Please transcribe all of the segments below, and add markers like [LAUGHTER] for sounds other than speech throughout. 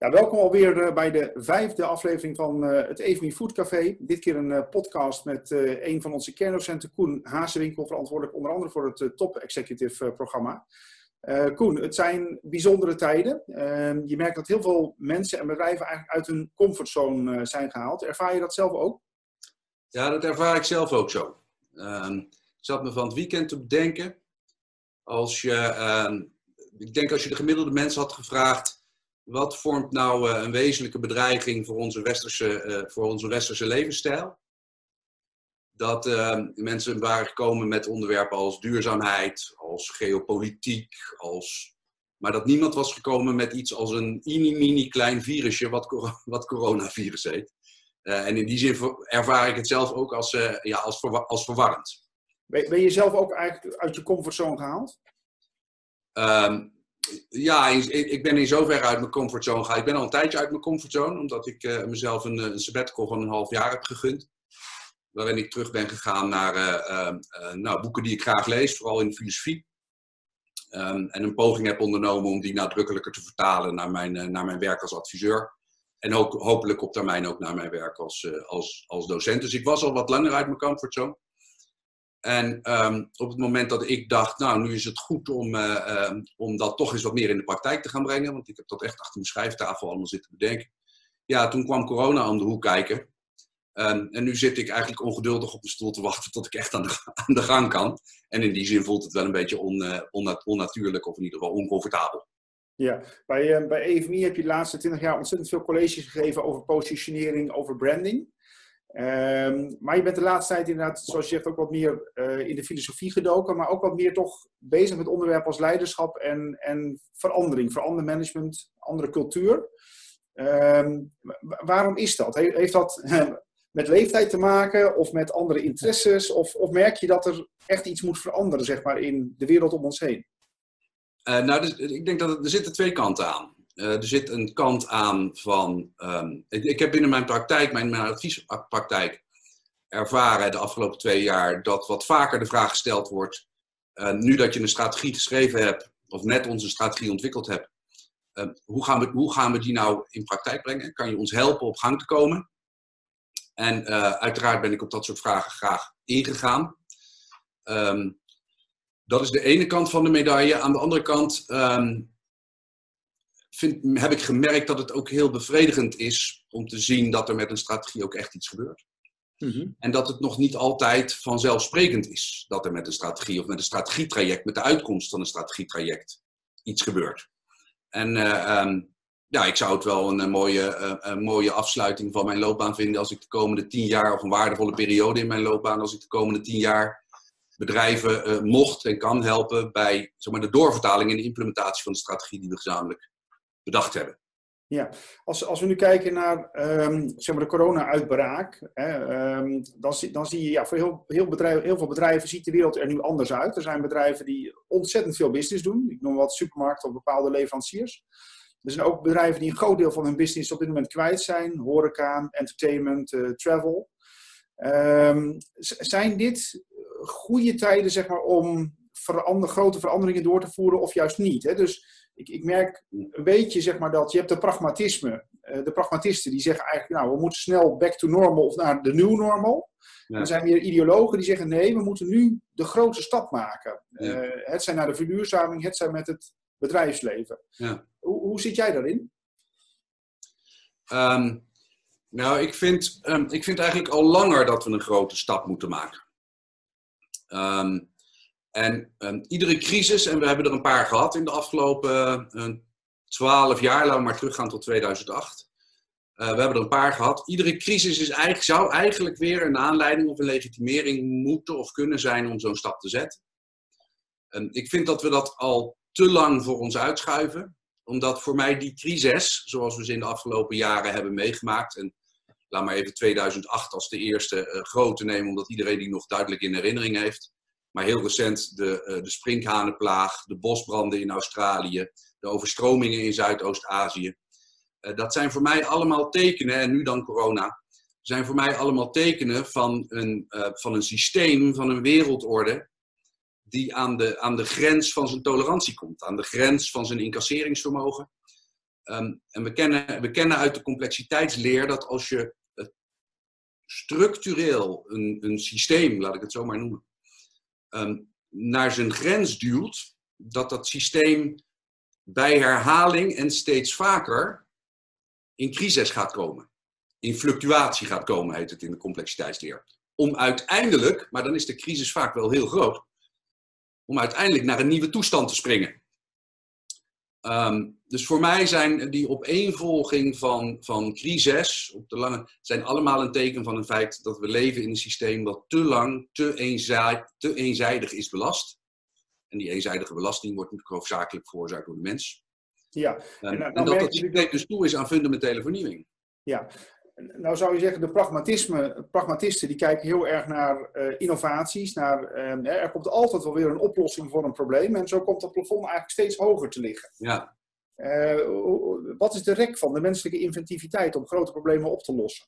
Ja, welkom alweer eh, bij de vijfde aflevering van uh, het Evenmy Food Café. Dit keer een uh, podcast met een van onze kerndocenten, Koen Hazewinkel, verantwoordelijk onder andere voor het Top Executive programma. Koen, het zijn bijzondere tijden. Ehm, je merkt dat heel veel mensen en bedrijven eigenlijk uit hun comfortzone zijn gehaald. Ervaar je dat zelf ook? Ja, dat ervaar ik zelf ook zo. Ehm, ik zat me van het weekend te bedenken. Als je, ehm, ik denk als je de gemiddelde mensen had gevraagd wat vormt nou eh, een wezenlijke bedreiging voor onze westerse, uh, voor onze westerse levensstijl? Dat uh, mensen waren gekomen met onderwerpen als duurzaamheid, als geopolitiek, als... maar dat niemand was gekomen met iets als een mini-mini klein virusje wat, [LAUGHS] wat coronavirus heet. Uh, en in die zin ervaar ik het zelf ook als, ja, als, als verwarrend. Ben, ben je zelf ook eigenlijk uit je comfortzone gehaald? Um, ja, ik ben in zoverre uit mijn comfortzone gegaan. Ik ben al een tijdje uit mijn comfortzone, omdat ik uh, mezelf een, een sabbatical van een half jaar heb gegund. Waarin ik terug ben gegaan naar uh, uh, nou, boeken die ik graag lees, vooral in filosofie. Um, en een poging heb ondernomen om die nadrukkelijker te vertalen naar mijn, naar mijn werk als adviseur. En ook, hopelijk op termijn ook naar mijn werk als, als, als docent. Dus ik was al wat langer uit mijn comfortzone. En um, op het moment dat ik dacht, nou, nu is het goed om, uh, um, om dat toch eens wat meer in de praktijk te gaan brengen, want ik heb dat echt achter mijn schrijftafel allemaal zitten bedenken. Ja, toen kwam corona aan de hoek kijken. Um, en nu zit ik eigenlijk ongeduldig op de stoel te wachten tot ik echt aan de, [LAUGHS] aan de gang kan. En in die zin voelt het wel een beetje on, uh, onnatuurlijk of in ieder geval oncomfortabel. Ja, bij, uh, bij heb je de laatste 20 jaar ontzettend veel colleges gegeven over positionering, over branding. Um, maar je bent de laatste tijd inderdaad, zoals je zegt, ook wat meer uh, in de filosofie gedoken, maar ook wat meer toch bezig met onderwerpen als leiderschap en, en verandering, verandermanagement, andere cultuur. Um, waarom is dat? He, heeft dat [LAUGHS] met leeftijd te maken of met andere interesses? Of, of, merk je dat er echt iets moet veranderen, zeg maar, in de wereld om ons heen? Uh, nou, dus, ik denk dat er zitten twee kanten aan. Uh, er zit een kant aan van. Um, ik, ik, heb binnen mijn praktijk, mijn, adviespraktijk, ervaren de afgelopen twee jaar dat wat vaker de vraag gesteld wordt. Uh, nu dat je een strategie geschreven hebt, of net onze strategie ontwikkeld hebt, uh, hoe, gaan we, hoe gaan we die nou in praktijk brengen? Kan je ons helpen op gang te komen? En uiteraard ben ik op dat soort vragen graag ingegaan. Um, dat is de ene kant van de medaille. Aan de andere kant um, vind, heb ik gemerkt dat het ook heel bevredigend is om te zien dat er met een strategie ook echt iets gebeurt. Mhm. En dat het nog niet altijd vanzelfsprekend is dat er met een strategie of met een strategietraject, met de uitkomst van een strategietraject, iets gebeurt. En uh, um, ja, ik zou het wel een, een mooie, uh, een mooie afsluiting van mijn loopbaan vinden als ik de komende tien jaar, of een waardevolle periode in mijn loopbaan, als ik de komende tien jaar bedrijven uh, mocht en kan helpen bij zeg maar, de doorvertaling en de implementatie van de strategie die we gezamenlijk bedacht hebben. Ja, als, als we nu kijken naar um, zeg maar de corona-uitbraak, um, dan, dan zie je ja, voor heel, heel, bedrijf, heel veel bedrijven ziet de wereld er nu anders uit. Er zijn bedrijven die ontzettend veel business doen. Ik noem wat supermarkten of bepaalde leveranciers. Er zijn ook bedrijven die een groot deel van hun business op dit moment kwijt zijn. Horeca, entertainment, uh, travel. Um, zijn dit goede tijden zeg maar, om verander, grote veranderingen door te voeren of juist niet? Hè? Dus ik, ik merk een beetje zeg maar, dat je hebt de pragmatisme. Uh, de pragmatisten die zeggen eigenlijk, nou, we moeten snel back to normal of naar de new normal. Ja. Er zijn weer ideologen die zeggen, nee, we moeten nu de grote stap maken. Ja. Uh, het zijn naar de verduurzaming, het zijn met het bedrijfsleven. Ja. Hoe, hoe zit jij daarin? Um, nou, ik vind, um, ik vind eigenlijk al langer dat we een grote stap moeten maken. Um, en um, iedere crisis, en we hebben er een paar gehad in de afgelopen uh, twaalf jaar, laten we maar teruggaan tot 2008. Uh, we hebben er een paar gehad. Iedere crisis is eigenlijk, zou eigenlijk weer een aanleiding of een legitimering moeten of kunnen zijn om zo'n stap te zetten. Um, ik vind dat we dat al te lang voor ons uitschuiven, omdat voor mij die crisis, zoals we ze in de afgelopen jaren hebben meegemaakt, en laat maar even 2008 als de eerste uh, grote nemen, omdat iedereen die nog duidelijk in herinnering heeft. Maar heel recent de, uh, de sprinkhanenplaag, de bosbranden in Australië, de overstromingen in Zuidoost-Azië. Uh, dat zijn voor mij allemaal tekenen, en nu dan corona, zijn voor mij allemaal tekenen van een, uh, van een systeem, van een wereldorde, die aan de, aan de grens van zijn tolerantie komt, aan de grens van zijn incasseringsvermogen. Ehm, en we kennen, we kennen uit de complexiteitsleer dat als je structureel een, een systeem, laat ik het zo maar noemen, ehm, naar zijn grens duwt, dat dat systeem bij herhaling en steeds vaker in crisis gaat komen. In fluctuatie gaat komen, heet het in de complexiteitsleer. Om uiteindelijk, maar dan is de crisis vaak wel heel groot, om uiteindelijk naar een nieuwe toestand te springen. Um, dus voor mij zijn die opeenvolging van, van crises op de lange, zijn allemaal een teken van het feit dat we leven in een systeem dat te lang, te, eenzijdig, te eenzijdig is belast. En die eenzijdige belasting wordt natuurlijk hoofdzakelijk veroorzaakt door de mens. Ja. En, en, en dat dat systeem dus toe is aan fundamentele vernieuwing. Ja, nou zou je zeggen, de pragmatisme, pragmatisten die kijken heel erg naar uh, innovaties. Naar, uh, er komt altijd wel weer een oplossing voor een probleem. En zo komt het plafond eigenlijk steeds hoger te liggen. Ja. Uh, wat is de rek van de menselijke inventiviteit om grote problemen op te lossen?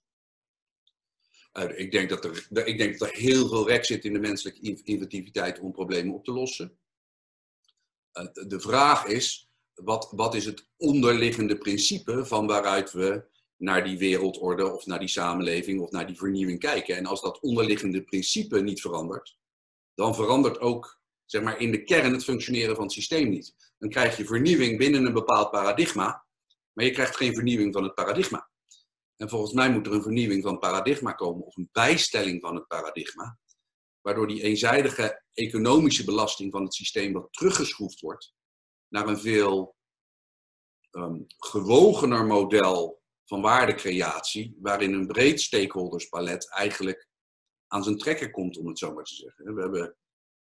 ik, denk dat er, ik denk dat er heel veel rek zit in de menselijke inventiviteit om problemen op te lossen. de vraag is, wat, wat is het onderliggende principe van waaruit we naar die wereldorde of naar die samenleving of naar die vernieuwing kijken. En als dat onderliggende principe niet verandert, dan verandert ook zeg maar, in de kern het functioneren van het systeem niet. Dan krijg je vernieuwing binnen een bepaald paradigma, maar je krijgt geen vernieuwing van het paradigma. En volgens mij moet er een vernieuwing van het paradigma komen, of een bijstelling van het paradigma, waardoor die eenzijdige economische belasting van het systeem wat teruggeschroefd wordt naar een veel um, gewogener model van waardecreatie, waarin een breed stakeholderspalet eigenlijk aan zijn trekken komt, om het zo maar te zeggen. We hebben,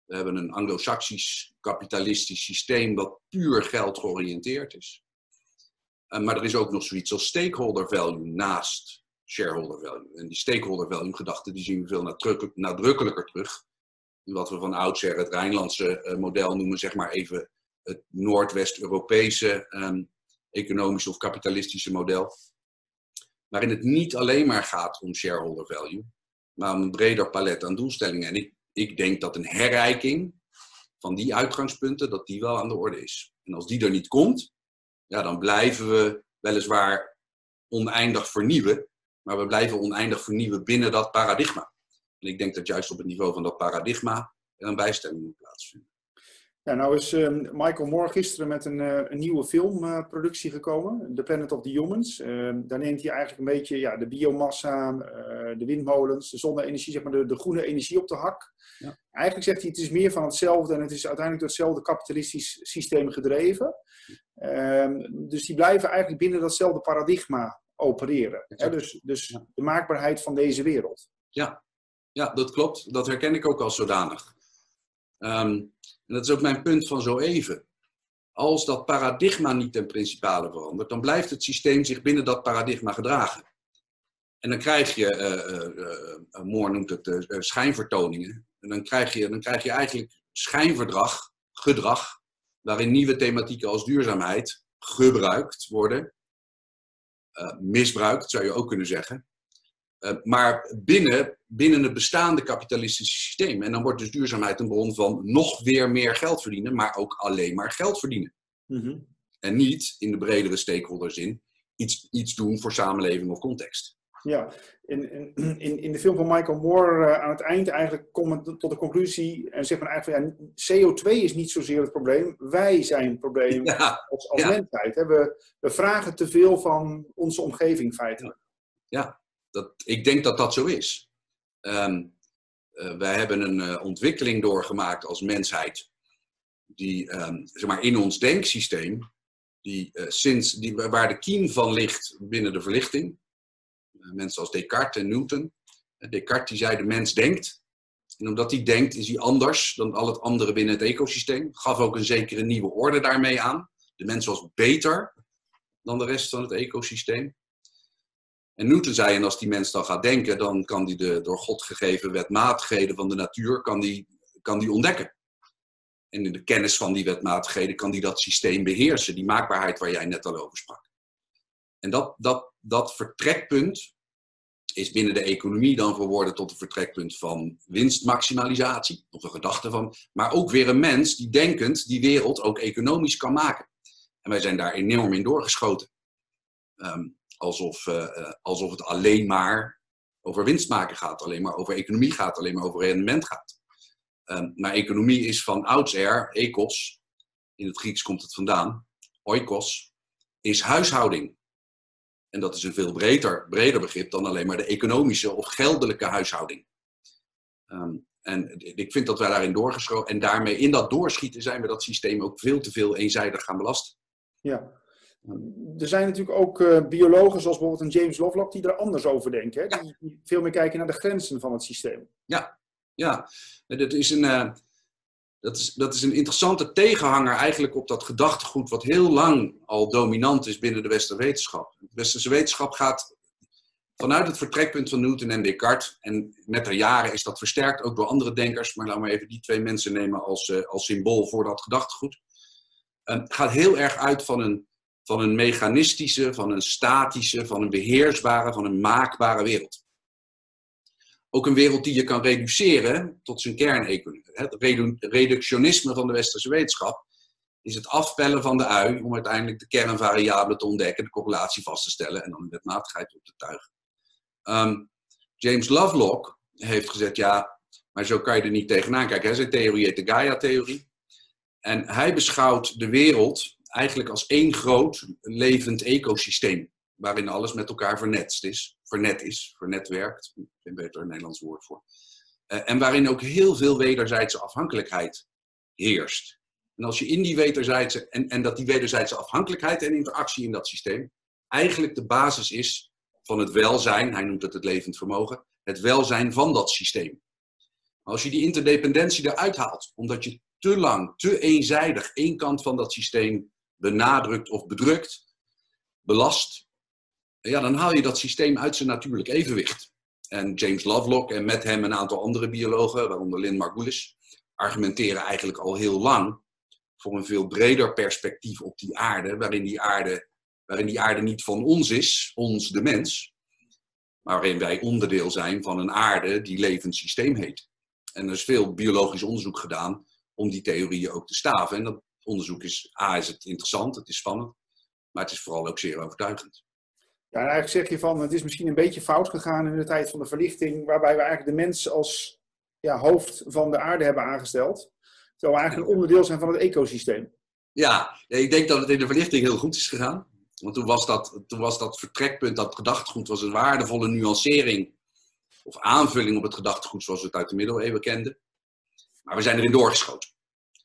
we hebben een anglo-saxisch kapitalistisch systeem dat puur geld georiënteerd is. Eh, maar er is ook nog zoiets als stakeholder value naast shareholder value. En die stakeholder value gedachte die zien we veel nadrukkelijker terug. In wat we van oudsher het Rijnlandse eh, model noemen, zeg maar even het Noordwest-Europese ehm, economische of kapitalistische model waarin het niet alleen maar gaat om shareholder value, maar om een breder palet aan doelstellingen. En ik, ik denk dat een herrijking van die uitgangspunten, dat die wel aan de orde is. En als die er niet komt, ja, dan blijven we weliswaar oneindig vernieuwen, maar we blijven oneindig vernieuwen binnen dat paradigma. En ik denk dat juist op het niveau van dat paradigma er een bijstelling moet plaatsvinden. Ja, nou is ehm, Michael Moore gisteren met een, uh, een nieuwe filmproductie gekomen, The Planet of the Humans. Ehm, daar neemt hij eigenlijk een beetje ja, de biomassa, uh, de windmolens, de zonne-energie, zeg maar de, de groene energie op de hak. Ja. Eigenlijk zegt hij het is meer van hetzelfde en het is uiteindelijk door hetzelfde kapitalistisch systeem gedreven. Ehm, dus die blijven eigenlijk binnen datzelfde paradigma opereren. Hè? Dus, dus de maakbaarheid van deze wereld. Ja. ja, dat klopt. Dat herken ik ook als zodanig. Um, en dat is ook mijn punt van zo even. Als dat paradigma niet ten principale verandert, dan blijft het systeem zich binnen dat paradigma gedragen. En dan krijg je, uh, Moore noemt het schijnvertoningen. En dan krijg, je, dan krijg je eigenlijk schijnverdrag, gedrag, waarin nieuwe thematieken als duurzaamheid gebruikt worden. misbruikt, zou je ook kunnen zeggen. Eh, maar binnen, binnen het bestaande kapitalistische systeem. En dan wordt dus duurzaamheid een bron van nog weer meer geld verdienen, maar ook alleen maar geld verdienen. Mhm. En niet in de bredere stakeholderzin iets, iets doen voor samenleving of context. Ja, in, in, in de film van Michael Moore uh, aan het eind eigenlijk komt men tot de conclusie en zegt men eigenlijk ja, CO2 is niet zozeer het probleem, wij zijn het probleem als, als mensheid. We, we vragen te veel van onze omgeving feitelijk. Ja, dat, ik denk dat dat zo is. Um, wij hebben een uh, ontwikkeling doorgemaakt als mensheid, die um, zeg maar in ons denksysteem, die, uh, sinds, die, waar de kiem van ligt binnen de verlichting. mensen als Descartes en Newton. Descartes die zei de mens denkt. En omdat hij denkt is hij anders dan al het andere binnen het ecosysteem. Gaf ook een zekere nieuwe orde daarmee aan. De mens was beter dan de rest van het ecosysteem. En Newton zei, en als die mens dan gaat denken, dan kan die de door God gegeven wetmatigheden van de natuur kan die, kan die ontdekken. En in de kennis van die wetmatigheden kan die dat systeem beheersen, die maakbaarheid waar jij net al over sprak. En dat, dat, dat vertrekpunt is binnen de economie dan verworden tot een vertrekpunt van winstmaximalisatie, of een gedachte van, maar ook weer een mens die denkend die wereld ook economisch kan maken. En wij zijn daar enorm in doorgeschoten. Ehm, alsof, eh, alsof het alleen maar over winst maken gaat, alleen maar over economie gaat, alleen maar over rendement gaat. Ehm, maar economie is van oudsher, ecos, in het Grieks komt het vandaan, oikos, is huishouding. En dat is een veel breder, breder begrip dan alleen maar de economische of geldelijke huishouding. Ehm, en ik vind dat wij daarin doorgeschoten. En daarmee in dat doorschieten zijn we dat systeem ook veel te veel eenzijdig gaan belasten. Ja. Er zijn natuurlijk ook uh, biologen, zoals bijvoorbeeld een James Lovelock, die er anders over denken. Hè? Die veel meer kijken naar de grenzen van het systeem. Ja, ja. Dat, is een, uh, dat, is, dat is een interessante tegenhanger eigenlijk op dat gedachtegoed wat heel lang al dominant is binnen de westerse wetenschap. De westerse wetenschap gaat vanuit het vertrekpunt van Newton en Descartes, en met de jaren is dat versterkt ook door andere denkers, maar laten we even die twee mensen nemen als, uh, als symbool voor dat gedachtegoed. Het gaat heel erg uit van een, van een mechanistische, van een statische, van een beheersbare, van een maakbare wereld. Ook een wereld die je kan reduceren tot zijn kerneconomie. Het reductionisme van de westerse wetenschap is het afpellen van de ui om uiteindelijk de kernvariabelen te ontdekken, de correlatie vast te stellen en dan de wetmatigheid op te tuigen. Ehm, James Lovelock heeft gezegd, ja, maar zo kan je er niet tegenaan kijken. Zijn theorie heet de Gaia-theorie. En hij beschouwt de wereld eigenlijk als één groot levend ecosysteem, waarin alles met elkaar vernetst is, vernet is, vernetwerkt, vind beter een Nederlands woord voor. Uh, en waarin ook heel veel wederzijdse afhankelijkheid heerst. En als je in die wederzijdse, en, en dat die wederzijdse afhankelijkheid en interactie in dat systeem eigenlijk de basis is van het welzijn, hij noemt het het levend vermogen, het welzijn van dat systeem. Maar als je die interdependentie eruit haalt, omdat je te lang, te eenzijdig één kant van dat systeem benadrukt of bedrukt, belast, ja, dan haal je dat systeem uit zijn natuurlijk evenwicht. En James Lovelock en met hem een aantal andere biologen, waaronder Lynn Margulis, argumenteren eigenlijk al heel lang voor een veel breder perspectief op die aarde, waarin die aarde waarin die aarde niet van ons is, ons de mens, maar waarin wij onderdeel zijn van een aarde die levend systeem heet. En er is veel biologisch onderzoek gedaan om die theorieën ook te staven. En dat onderzoek is, A, is het interessant, het is spannend, maar het is vooral ook zeer overtuigend. Ja, en eigenlijk zeg je van, het is misschien een beetje fout gegaan in de tijd van de verlichting, waarbij we eigenlijk de mens als ja, hoofd van de aarde hebben aangesteld. Terwijl we eigenlijk een onderdeel zijn van het ecosysteem. Ja, ik denk dat het in de verlichting heel goed is gegaan. Want toen was dat, toen was dat vertrekpunt, dat gedachtegoed, was een waardevolle nuancering of aanvulling op het gedachtegoed zoals we het uit de middeleeuwen kenden. Maar we zijn erin doorgeschoten.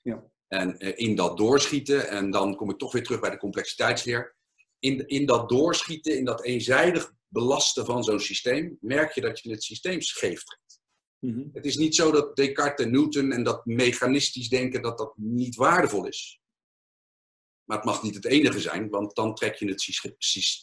Ja. En eh, in dat doorschieten, en dan kom ik toch weer terug bij de complexiteitsleer. In, in dat doorschieten, in dat eenzijdig belasten van zo'n systeem, merk je dat je het systeem scheef trekt. Mm Het is niet zo dat Descartes en Newton en dat mechanistisch denken dat dat niet waardevol is. Maar het mag niet het enige zijn, want dan trek je het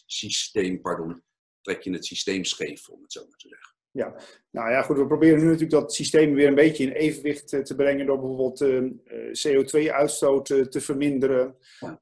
systeem, pardon, trek je het systeem scheef, om het zo maar te zeggen. Ja, nou ja, goed. We proberen nu natuurlijk dat systeem weer een beetje in evenwicht eh, te brengen door bijvoorbeeld uh, eh, eh, CO2-uitstoot te verminderen.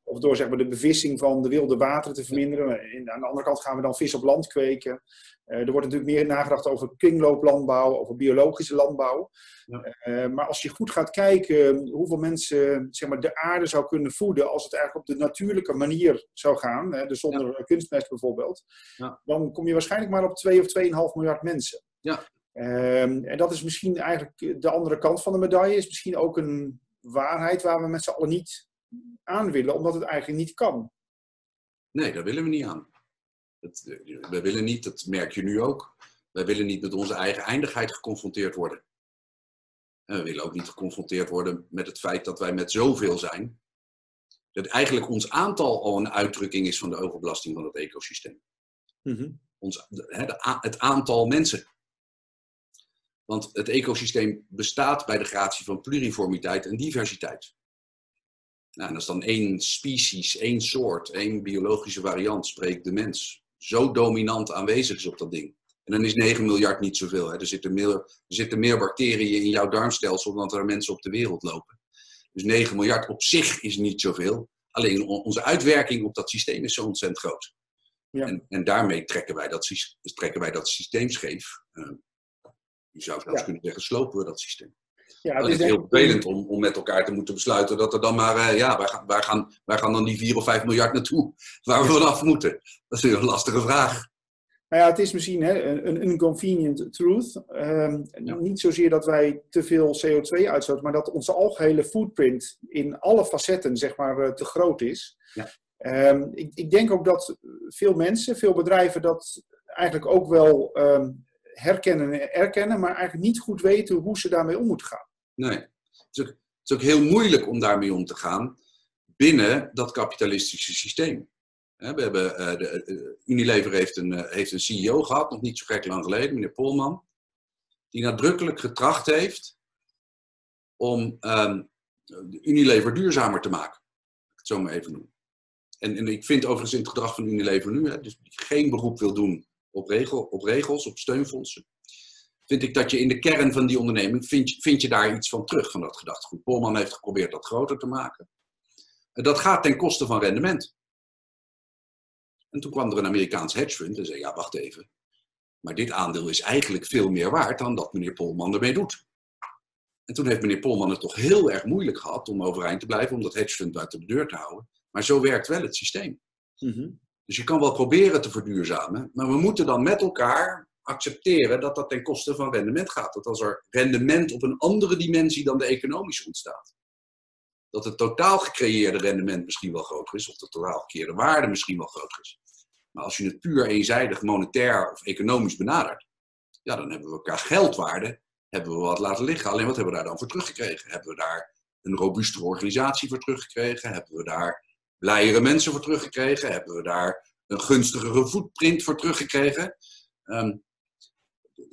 Of door zeg maar, de bevissing van de wilde wateren te verminderen. En aan de andere kant gaan we dan vis op land kweken. Uh, er wordt natuurlijk meer nagedacht over kringlooplandbouw, over biologische landbouw. Ja. maar als je goed gaat kijken hoeveel mensen zeg maar, de aarde zou kunnen voeden als het eigenlijk op de natuurlijke manier zou gaan, hè, dus zonder ja. kunstmest bijvoorbeeld, ja. dan kom je waarschijnlijk maar op 2 of 2,5 miljard mensen. Ja. Um, en dat is misschien eigenlijk de andere kant van de medaille, is misschien ook een waarheid waar we met z'n allen niet aan willen, omdat het eigenlijk niet kan. Nee, daar willen we niet aan. Het, we willen niet, dat merk je nu ook, wij willen niet met onze eigen eindigheid geconfronteerd worden. En we willen ook niet geconfronteerd worden met het feit dat wij met zoveel zijn, dat eigenlijk ons aantal al een uitdrukking is van de overbelasting van het ecosysteem. Mm ons, de, het aantal mensen. Want het ecosysteem bestaat bij de gratie van pluriformiteit en diversiteit. Nou, en als dan één species, één soort, één biologische variant spreekt de mens zo dominant aanwezig is op dat ding. En dan is 9 miljard niet zoveel. Hè. Er, zitten meer, er zitten meer bacteriën in jouw darmstelsel dan er mensen op de wereld lopen. Dus 9 miljard op zich is niet zoveel. Alleen onze uitwerking op dat systeem is zo ontzettend groot. Ja. En, en daarmee trekken wij dat, trekken wij dat systeem scheef. Uh, je zou zelfs kunnen zeggen, slopen we dat systeem. Ja, het is, heel vervelend om, om met elkaar te moeten besluiten dat er dan maar, uh, ja, waar gaan, waar, gaan, waar gaan dan die 4 of 5 miljard naartoe? Waar we vanaf moeten? Dat is een lastige vraag. Nou ja, het is misschien hè, een inconvenient truth. Um, Niet zozeer dat wij te veel CO2 uitstoten, maar dat onze algehele footprint in alle facetten zeg maar, uh, te groot is. Ja. Um, ik, ik, denk ook dat veel mensen, veel bedrijven dat eigenlijk ook wel um, herkennen en erkennen, maar eigenlijk niet goed weten hoe ze daarmee om moeten gaan. Nee, het is, ook, heel moeilijk om daarmee om te gaan binnen dat kapitalistische systeem. We hebben, uh, de, uh, Unilever heeft een, heeft een CEO gehad, nog niet zo gek lang geleden, meneer Polman, die nadrukkelijk getracht heeft om um, Unilever duurzamer te maken. Ik het zo maar even noemen. En, en ik vind overigens in het gedrag van Unilever nu, dus geen beroep wil doen op, regel, op regels, op steunfondsen, vind ik dat je in de kern van die onderneming, vind, je daar iets van terug, van dat gedachtegoed. Polman heeft geprobeerd dat groter te maken. En dat gaat ten koste van rendement. En toen kwam er een Amerikaans hedgefund en zei, ja, wacht even. Maar dit aandeel is eigenlijk veel meer waard dan dat meneer Polman ermee doet. En toen heeft meneer Polman het toch heel erg moeilijk gehad om overeind te blijven, om dat hedgefund buiten de deur te houden. Maar zo werkt wel het systeem. Mm dus je kan wel proberen te verduurzamen, maar we moeten dan met elkaar accepteren dat dat ten koste van rendement gaat. Dat als er rendement op een andere dimensie dan de economische ontstaat, dat het totaal gecreëerde rendement misschien wel groter is, of de totaal gecreëerde waarde misschien wel groter is. Maar als je het puur eenzijdig monetair of economisch benadert, ja, dan hebben we elkaar geldwaarde, hebben we wat laten liggen. Alleen wat hebben we daar dan voor teruggekregen? Hebben we daar een robuustere organisatie voor teruggekregen? Hebben we daar blijere mensen voor teruggekregen? Hebben we daar een gunstigere footprint voor teruggekregen? Um,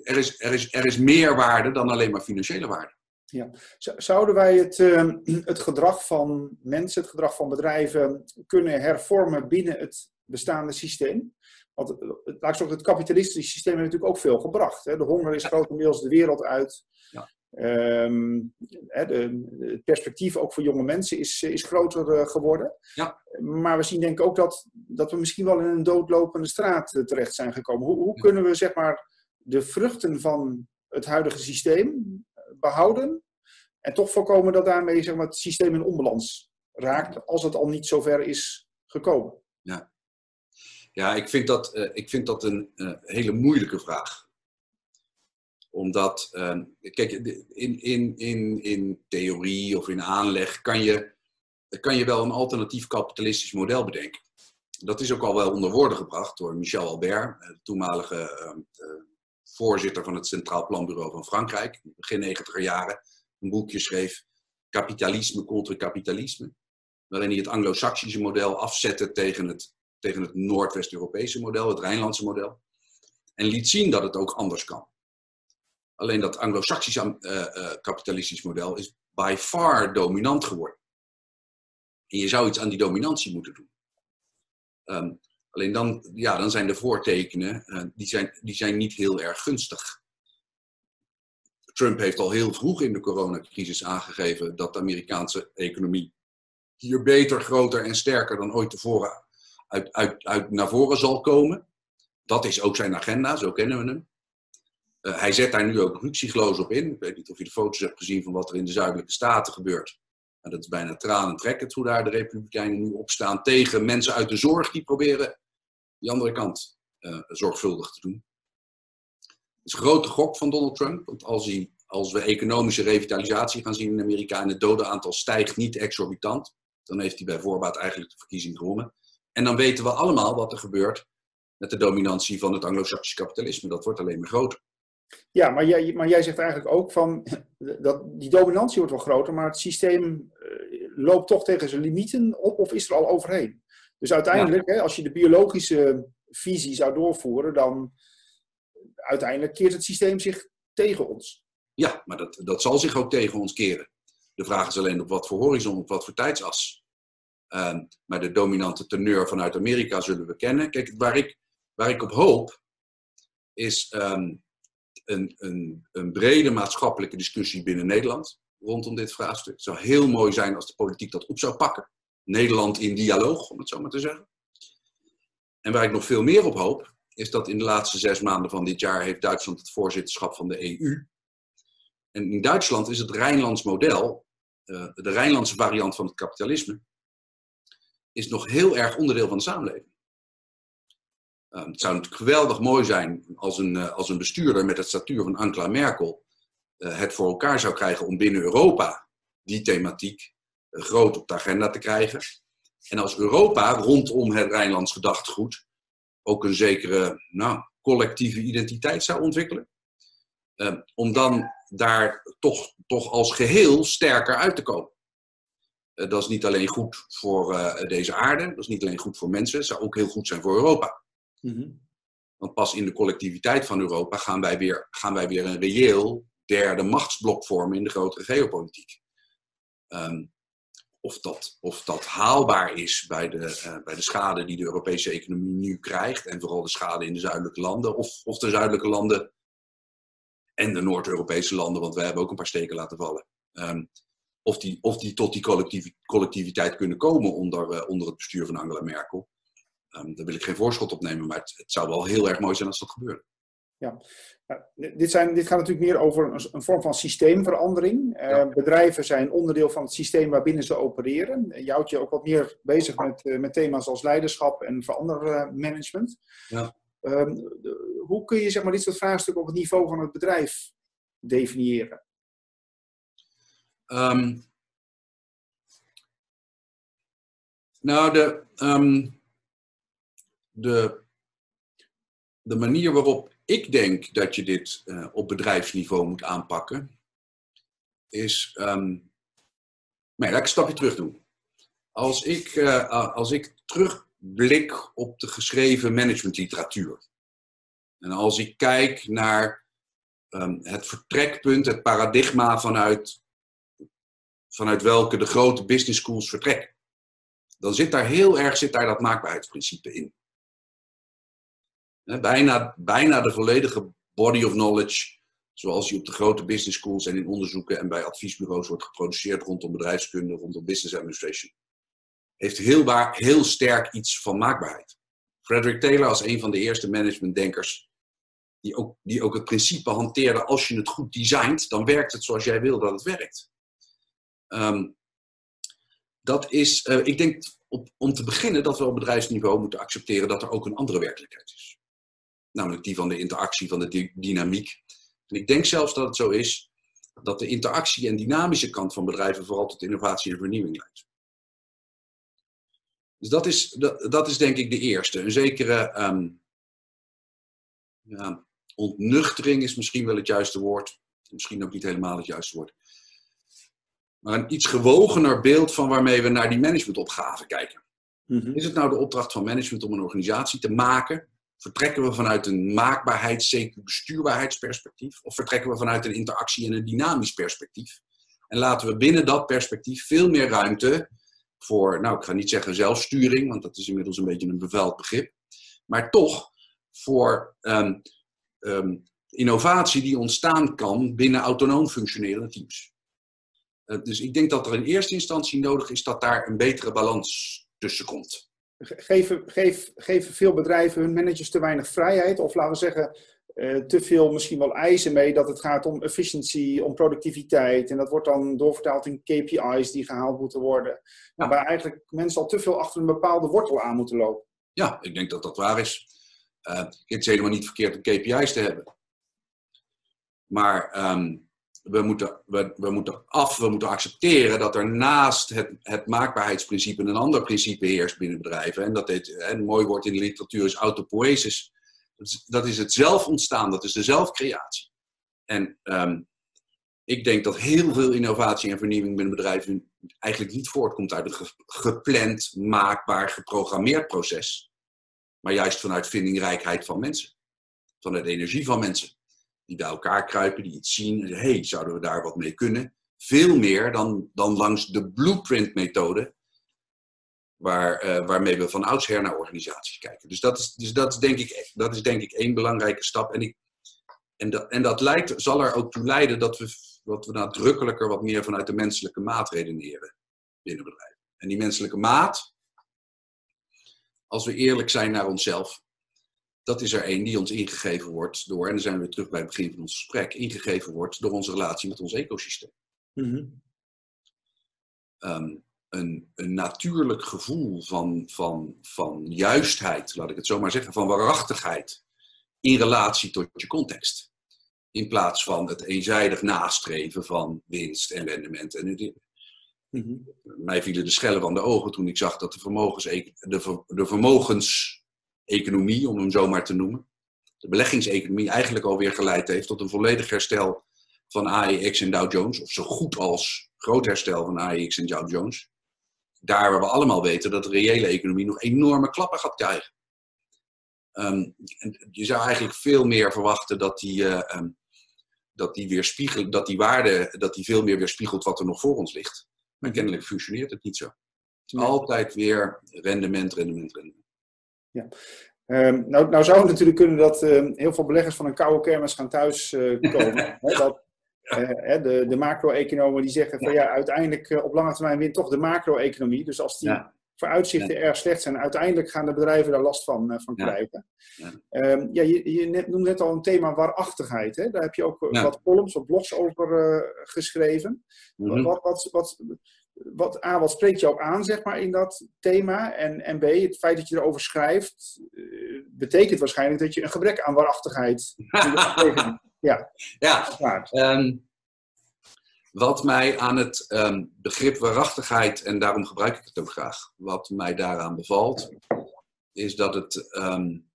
er, is, er, is, er is meer waarde dan alleen maar financiële waarde. Ja. Zouden wij het, uh, het gedrag van mensen, het gedrag van bedrijven kunnen hervormen binnen het bestaande systeem? Want het, laat ik zeggen, het kapitalistische systeem heeft natuurlijk ook veel gebracht. Hè? De honger is grotendeels de wereld uit. Ja. Um, het perspectief ook voor jonge mensen is, is groter uh, geworden. Ja. Maar we zien denk ik ook dat, dat we misschien wel in een doodlopende straat uh, terecht zijn gekomen. Hoe, hoe kunnen we zeg maar, de vruchten van het huidige systeem behouden en toch voorkomen dat daarmee zeg maar, het systeem in onbalans raakt als het al niet zover is gekomen? Ja, ja ik, vind dat, ik vind dat een hele moeilijke vraag omdat, uh, kijk, in, in, in, in theorie of in aanleg kan je, kan je wel een alternatief kapitalistisch model bedenken. Dat is ook al wel onder woorden gebracht door Michel Albert, de toenmalige uh, voorzitter van het Centraal Planbureau van Frankrijk, begin negentiger jaren, een boekje schreef, Kapitalisme contra kapitalisme, waarin hij het Anglo-Saxische model afzette tegen het, tegen het Noordwest-Europese model, het Rijnlandse model, en liet zien dat het ook anders kan. Alleen dat anglo-saxische uh, kapitalistisch model is by far dominant geworden. En je zou iets aan die dominantie moeten doen. Um, alleen dan, ja, dan zijn de voortekenen, uh, die, zijn, die zijn niet heel erg gunstig. Trump heeft al heel vroeg in de coronacrisis aangegeven dat de Amerikaanse economie hier beter, groter en sterker dan ooit tevoren uit, uit, uit naar voren zal komen. Dat is ook zijn agenda, zo kennen we hem. Uh, hij zet daar nu ook ruksigloos op in. Ik weet niet of je de foto's hebt gezien van wat er in de zuidelijke staten gebeurt. Dat is bijna tranentrekkend hoe daar de Republikeinen nu opstaan tegen mensen uit de zorg die proberen die andere kant uh, zorgvuldig te doen. Het is een grote gok van Donald Trump, want als, hij, als we economische revitalisatie gaan zien in Amerika en het dodenaantal stijgt niet exorbitant, dan heeft hij bij voorbaat eigenlijk de verkiezing gewonnen. En dan weten we allemaal wat er gebeurt met de dominantie van het anglo-saxisch kapitalisme. Dat wordt alleen maar groter. Ja, maar jij, maar jij zegt eigenlijk ook van dat die dominantie wordt wel groter, maar het systeem uh, loopt toch tegen zijn limieten op of is er al overheen? Dus uiteindelijk, hè, als je de biologische visie zou doorvoeren, dan uiteindelijk keert het systeem zich tegen ons. Ja, maar dat, dat zal zich ook tegen ons keren. De vraag is alleen op wat voor horizon, op wat voor tijdsas. Uh, maar de dominante teneur vanuit Amerika zullen we kennen. Kijk, waar ik, waar ik op hoop, is um, een, een, een brede maatschappelijke discussie binnen Nederland rondom dit vraagstuk. Het zou heel mooi zijn als de politiek dat op zou pakken. Nederland in dialoog, om het zo maar te zeggen. En waar ik nog veel meer op hoop, is dat in de laatste zes maanden van dit jaar heeft Duitsland het voorzitterschap van de EU. En in Duitsland is het Rijnlands model, uh, de Rijnlandse variant van het kapitalisme, is nog heel erg onderdeel van de samenleving. Uh, het zou natuurlijk geweldig mooi zijn als een, uh, als een bestuurder met het statuur van Angela Merkel het voor elkaar zou krijgen om binnen Europa die thematiek groot op de agenda te krijgen. En als Europa rondom het Rijnlands gedachtegoed ook een zekere nou, collectieve identiteit zou ontwikkelen. Uh, om dan daar toch, toch als geheel sterker uit te komen. Dat is niet alleen goed voor deze aarde, dat is niet alleen goed voor mensen, het zou ook heel goed zijn voor Europa. -hmm. Want pas in de collectiviteit van Europa gaan wij weer, gaan wij weer een reëel derde machtsblok vormen in de grotere geopolitiek. Um, of dat, of dat haalbaar is bij de, uh, bij de schade die de Europese economie nu krijgt. En vooral de schade in de zuidelijke landen. Of, of de zuidelijke landen en de Noord-Europese landen, want wij hebben ook een paar steken laten vallen. Um, of, die, of die tot die collectiviteit kunnen komen onder, uh, onder het bestuur van Angela Merkel. Um, daar wil ik geen voorschot op nemen, maar het, het zou wel heel erg mooi zijn als dat gebeurde. Ja, dit, zijn, dit gaat natuurlijk meer over een, een vorm van systeemverandering. Ja. Uh, bedrijven zijn onderdeel van het systeem waarbinnen ze opereren. Je houdt je ook wat meer bezig met, met thema's als leiderschap en verandermanagement. Ja. Uh, hoe kun je zeg maar, dit soort vraagstukken op het niveau van het bedrijf definiëren? Um, nou, de, um, de, de manier waarop ik denk dat je dit uh, op bedrijfsniveau moet aanpakken, is. Um, laat ik een stapje terug doen. Als ik, uh, als ik terugblik op de geschreven managementliteratuur. En als ik kijk naar um, het vertrekpunt, het paradigma vanuit, vanuit welke de grote business schools vertrekken. Dan zit daar heel erg zit daar dat maakbaarheidsprincipe in. Bijna, bijna de volledige body of knowledge, zoals die op de grote business schools en in onderzoeken en bij adviesbureaus wordt geproduceerd rondom bedrijfskunde, rondom business administration, heeft heel, heel sterk iets van maakbaarheid. Frederick Taylor als een van de eerste managementdenkers, die ook, die ook het principe hanteerde, als je het goed designt, dan werkt het zoals jij wil dat het werkt. Um, dat is, uh, ik denk op, om te beginnen dat we op bedrijfsniveau moeten accepteren dat er ook een andere werkelijkheid is namelijk die van de interactie, van de dynamiek. En ik denk zelfs dat het zo is dat de interactie en dynamische kant van bedrijven vooral tot innovatie en vernieuwing leidt. Dus dat is, dat, dat is denk ik de eerste. Een zekere um, ja, ontnuchtering is misschien wel het juiste woord. Misschien ook niet helemaal het juiste woord. Maar een iets gewogener beeld van waarmee we naar die managementopgave kijken. Mm -hmm. Is het nou de opdracht van management om een organisatie te maken Vertrekken we vanuit een maakbaarheids-, zeker bestuurbaarheidsperspectief? Of vertrekken we vanuit een interactie- en een dynamisch perspectief? En laten we binnen dat perspectief veel meer ruimte voor, nou, ik ga niet zeggen zelfsturing, want dat is inmiddels een beetje een bevuild begrip, maar toch voor um, um, innovatie die ontstaan kan binnen autonoom functionerende teams. Uh, dus ik denk dat er in eerste instantie nodig is dat daar een betere balans tussen komt geven, geef, geven veel bedrijven hun managers te weinig vrijheid? Of laten we zeggen, uh, te veel misschien wel eisen mee dat het gaat om efficiëntie, om productiviteit. En dat wordt dan doorvertaald in KPI's die gehaald moeten worden. Ja. Waar eigenlijk mensen al te veel achter een bepaalde wortel aan moeten lopen. Ja, ik denk dat dat waar is. Uh, het is helemaal niet verkeerd om KPI's te hebben. Maar um, we moeten, we, we moeten af, we moeten accepteren dat er naast het, het maakbaarheidsprincipe een ander principe heerst binnen bedrijven. En dat dit, een mooi woord in de literatuur is autopoiesis. Dat is, dat is het zelf ontstaan, dat is de zelfcreatie. En um, ik denk dat heel veel innovatie en vernieuwing binnen bedrijven eigenlijk niet voortkomt uit een gepland, maakbaar, geprogrammeerd proces. Maar juist vanuit vindingrijkheid van mensen. Vanuit energie van mensen die bij elkaar kruipen, die iets zien en hey, zouden we daar wat mee kunnen? Veel meer dan, dan langs de blueprint-methode, waar, uh, waarmee we van oudsher naar organisaties kijken. Dus dat is, dus dat is, denk, ik, dat is denk ik één belangrijke stap. En, ik, en, dat, en dat leidt, zal er ook toe leiden dat we, dat we nadrukkelijker wat meer vanuit de menselijke maat redeneren binnen bedrijven. En die menselijke maat, als we eerlijk zijn naar onszelf, dat is er één die ons ingegeven wordt door, en dan zijn we weer terug bij het begin van ons gesprek, ingegeven wordt door onze relatie met ons ecosysteem. Mhm. Ehm, een, een natuurlijk gevoel van, van, van juistheid, laat ik het zo maar zeggen, van waarachtigheid in relatie tot je context. In plaats van het eenzijdig nastreven van winst en rendement. En mhm. Mij vielen de schellen van de ogen toen ik zag dat de, vermogens, de, de vermogenseconomie, om hem zo maar te noemen, de beleggingseconomie eigenlijk alweer geleid heeft tot een volledig herstel van AEX en Dow Jones, of zo goed als groot herstel van AEX en Dow Jones. Daar waar we allemaal weten dat de reële economie nog enorme klappen gaat krijgen. Ehm, je zou eigenlijk veel meer verwachten dat die, uh, um, dat die weerspiegelt, dat die waarde, dat die veel meer weerspiegelt wat er nog voor ons ligt. Maar kennelijk functioneert het niet zo. Altijd weer rendement, rendement, rendement. Ja. Um, nou, nou zou het natuurlijk kunnen dat heel veel beleggers van een koude kermis gaan thuiskomen. uh, [LAUGHS] dat, uh, de, de macro-economen die zeggen van ja, uiteindelijk uh, op lange termijn wint toch de macro-economie. Dus als die ja. vooruitzichten erg slecht zijn, uiteindelijk gaan de bedrijven daar last van, van krijgen. Ja, um, ja je, je net, noemde net al een thema waarachtigheid. Hè? Daar heb je ook wat columns, wat blogs over geschreven. Mm -hmm. wat, wat, wat, wat, A, wat spreekt jou aan zeg maar, in dat thema? En, en B, het feit dat je erover schrijft, betekent waarschijnlijk dat je een gebrek aan waarachtigheid [LAUGHS] Ja, ja um, wat mij aan het um, begrip waarachtigheid, en daarom gebruik ik het ook graag, wat mij daaraan bevalt, is dat het. Um,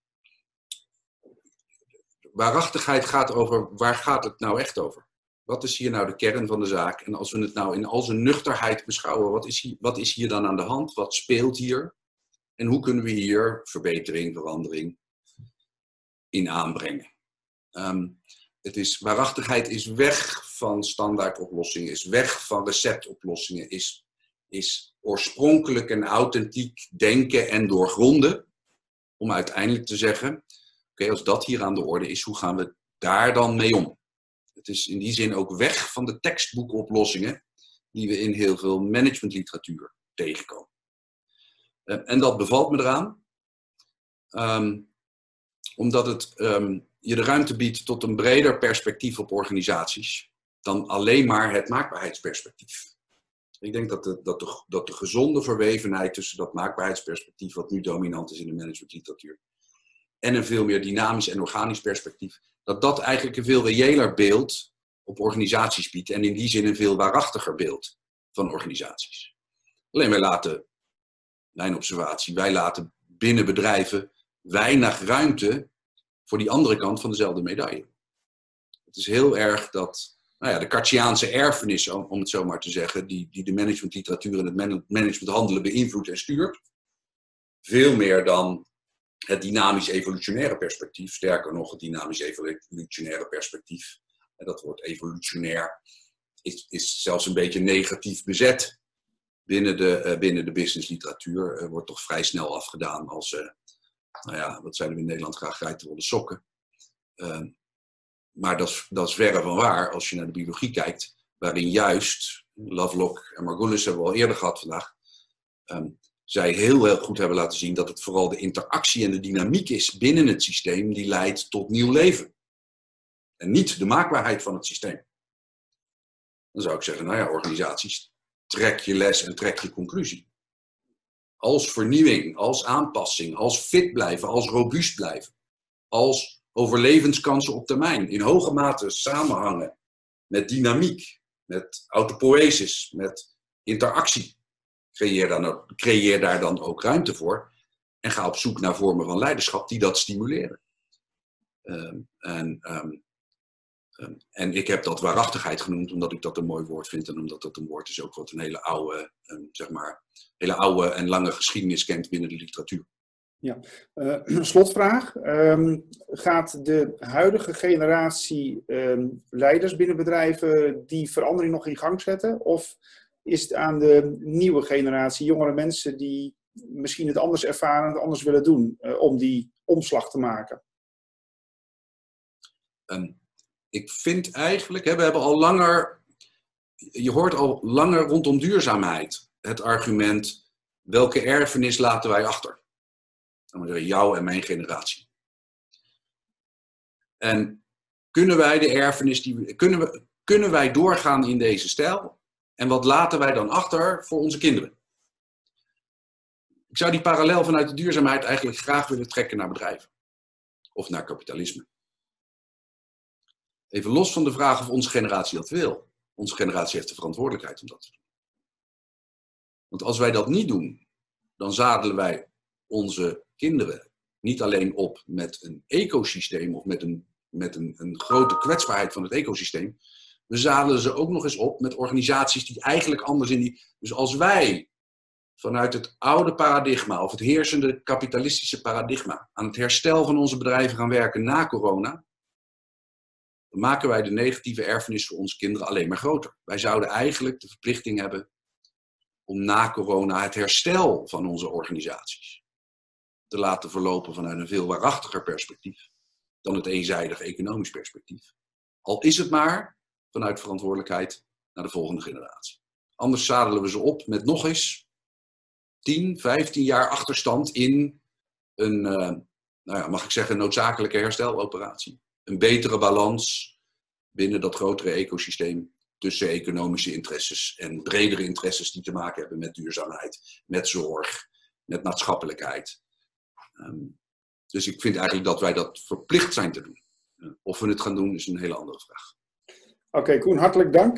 waarachtigheid gaat over waar gaat het nou echt over? Wat is hier nou de kern van de zaak? En als we het nou in al zijn nuchterheid beschouwen, wat is hier, wat is hier dan aan de hand? Wat speelt hier? En hoe kunnen we hier verbetering, verandering in aanbrengen? Um, het is, waarachtigheid is weg van standaardoplossingen, is weg van receptoplossingen, is, is oorspronkelijk en authentiek denken en doorgronden. Om uiteindelijk te zeggen, oké, als dat hier aan de orde is, hoe gaan we daar dan mee om? Het is in die zin ook weg van de tekstboekoplossingen die we in heel veel managementliteratuur tegenkomen. Eh, en dat bevalt me eraan, um, omdat het um, je de ruimte biedt tot een breder perspectief op organisaties dan alleen maar het maakbaarheidsperspectief. Ik denk dat dat, dat de gezonde verwevenheid tussen dat maakbaarheidsperspectief, wat nu dominant is in de managementliteratuur, en een veel meer dynamisch en organisch perspectief, dat dat eigenlijk een veel reëler beeld op organisaties biedt en in die zin een veel waarachtiger beeld van organisaties. Alleen wij laten, mijn observatie, wij laten binnen bedrijven weinig ruimte voor die andere kant van dezelfde medaille. Het is heel erg dat nou ja, de Cartiaanse erfenis, om het zo maar te zeggen, die, die de managementliteratuur en het managementhandelen beïnvloedt en stuurt, veel meer dan het dynamisch-evolutionaire perspectief, sterker nog het dynamisch-evolutionaire perspectief, en dat woord evolutionair is, is zelfs een beetje negatief bezet binnen de, uh, binnen de businessliteratuur, wordt toch vrij snel afgedaan als uh, nou ja, wat zeiden we in Nederland graag, geitenwolle sokken. Uh, maar dat dat is verre van waar als je naar de biologie kijkt, waarin juist, Lovelock en Margulis hebben we al eerder gehad vandaag, um, zij heel, heel goed hebben laten zien dat het vooral de interactie en de dynamiek is binnen het systeem die leidt tot nieuw leven. En niet de maakbaarheid van het systeem. Dan zou ik zeggen, nou ja, organisaties, trek je les en trek je conclusie als vernieuwing, als aanpassing, als fit blijven, als robuust blijven, als overlevenskansen op termijn, in hoge mate samenhangen met dynamiek, met autopoiesis, met interactie. Creëer, dan, creëer daar dan ook ruimte voor en ga op zoek naar vormen van leiderschap die dat stimuleren. Um, en um, Ehm, en ik heb dat waarachtigheid genoemd omdat ik dat een mooi woord vind en omdat dat een woord is ook wat een hele oude, ehm, zeg maar, hele oude en lange geschiedenis kent binnen de literatuur. Ja, uh, [CLEARS THROAT] slotvraag. Gaat de huidige generatie leiders binnen bedrijven die verandering nog in gang zetten? Of is het aan de nieuwe generatie, jongere mensen die misschien het anders ervaren, het anders willen doen, uh, om die omslag te maken? ik vind eigenlijk, hè, we hebben al langer, je hoort al langer rondom duurzaamheid het argument, welke erfenis laten wij achter? Dan zeggen jou en mijn generatie. En kunnen wij de erfenis, die, kunnen, we, kunnen wij doorgaan in deze stijl? En wat laten wij dan achter voor onze kinderen? Ik zou die parallel vanuit de duurzaamheid eigenlijk graag willen trekken naar bedrijven. Of naar kapitalisme. Even los van de vraag of onze generatie dat wil. Onze generatie heeft de verantwoordelijkheid om dat te doen. Want als wij dat niet doen, dan zadelen wij onze kinderen niet alleen op met een ecosysteem of met een, met een, een grote kwetsbaarheid van het ecosysteem. We zadelen ze ook nog eens op met organisaties die eigenlijk anders in die. Dus als wij vanuit het oude paradigma of het heersende kapitalistische paradigma aan het herstel van onze bedrijven gaan werken na corona, dan maken wij de negatieve erfenis voor onze kinderen alleen maar groter. Wij zouden eigenlijk de verplichting hebben om na corona het herstel van onze organisaties te laten verlopen vanuit een veel waarachtiger perspectief dan het eenzijdig economisch perspectief. Al is het maar vanuit verantwoordelijkheid naar de volgende generatie. Anders zadelen we ze op met nog eens 10, 15 jaar achterstand in een, uh, nou ja, mag ik zeggen, noodzakelijke hersteloperatie. Een betere balans binnen dat grotere ecosysteem tussen economische interesses en bredere interesses die te maken hebben met duurzaamheid, met zorg, met maatschappelijkheid. Um, dus ik vind eigenlijk dat wij dat verplicht zijn te doen. Of we het gaan doen is een hele andere vraag. Oké, Koen, hartelijk dank.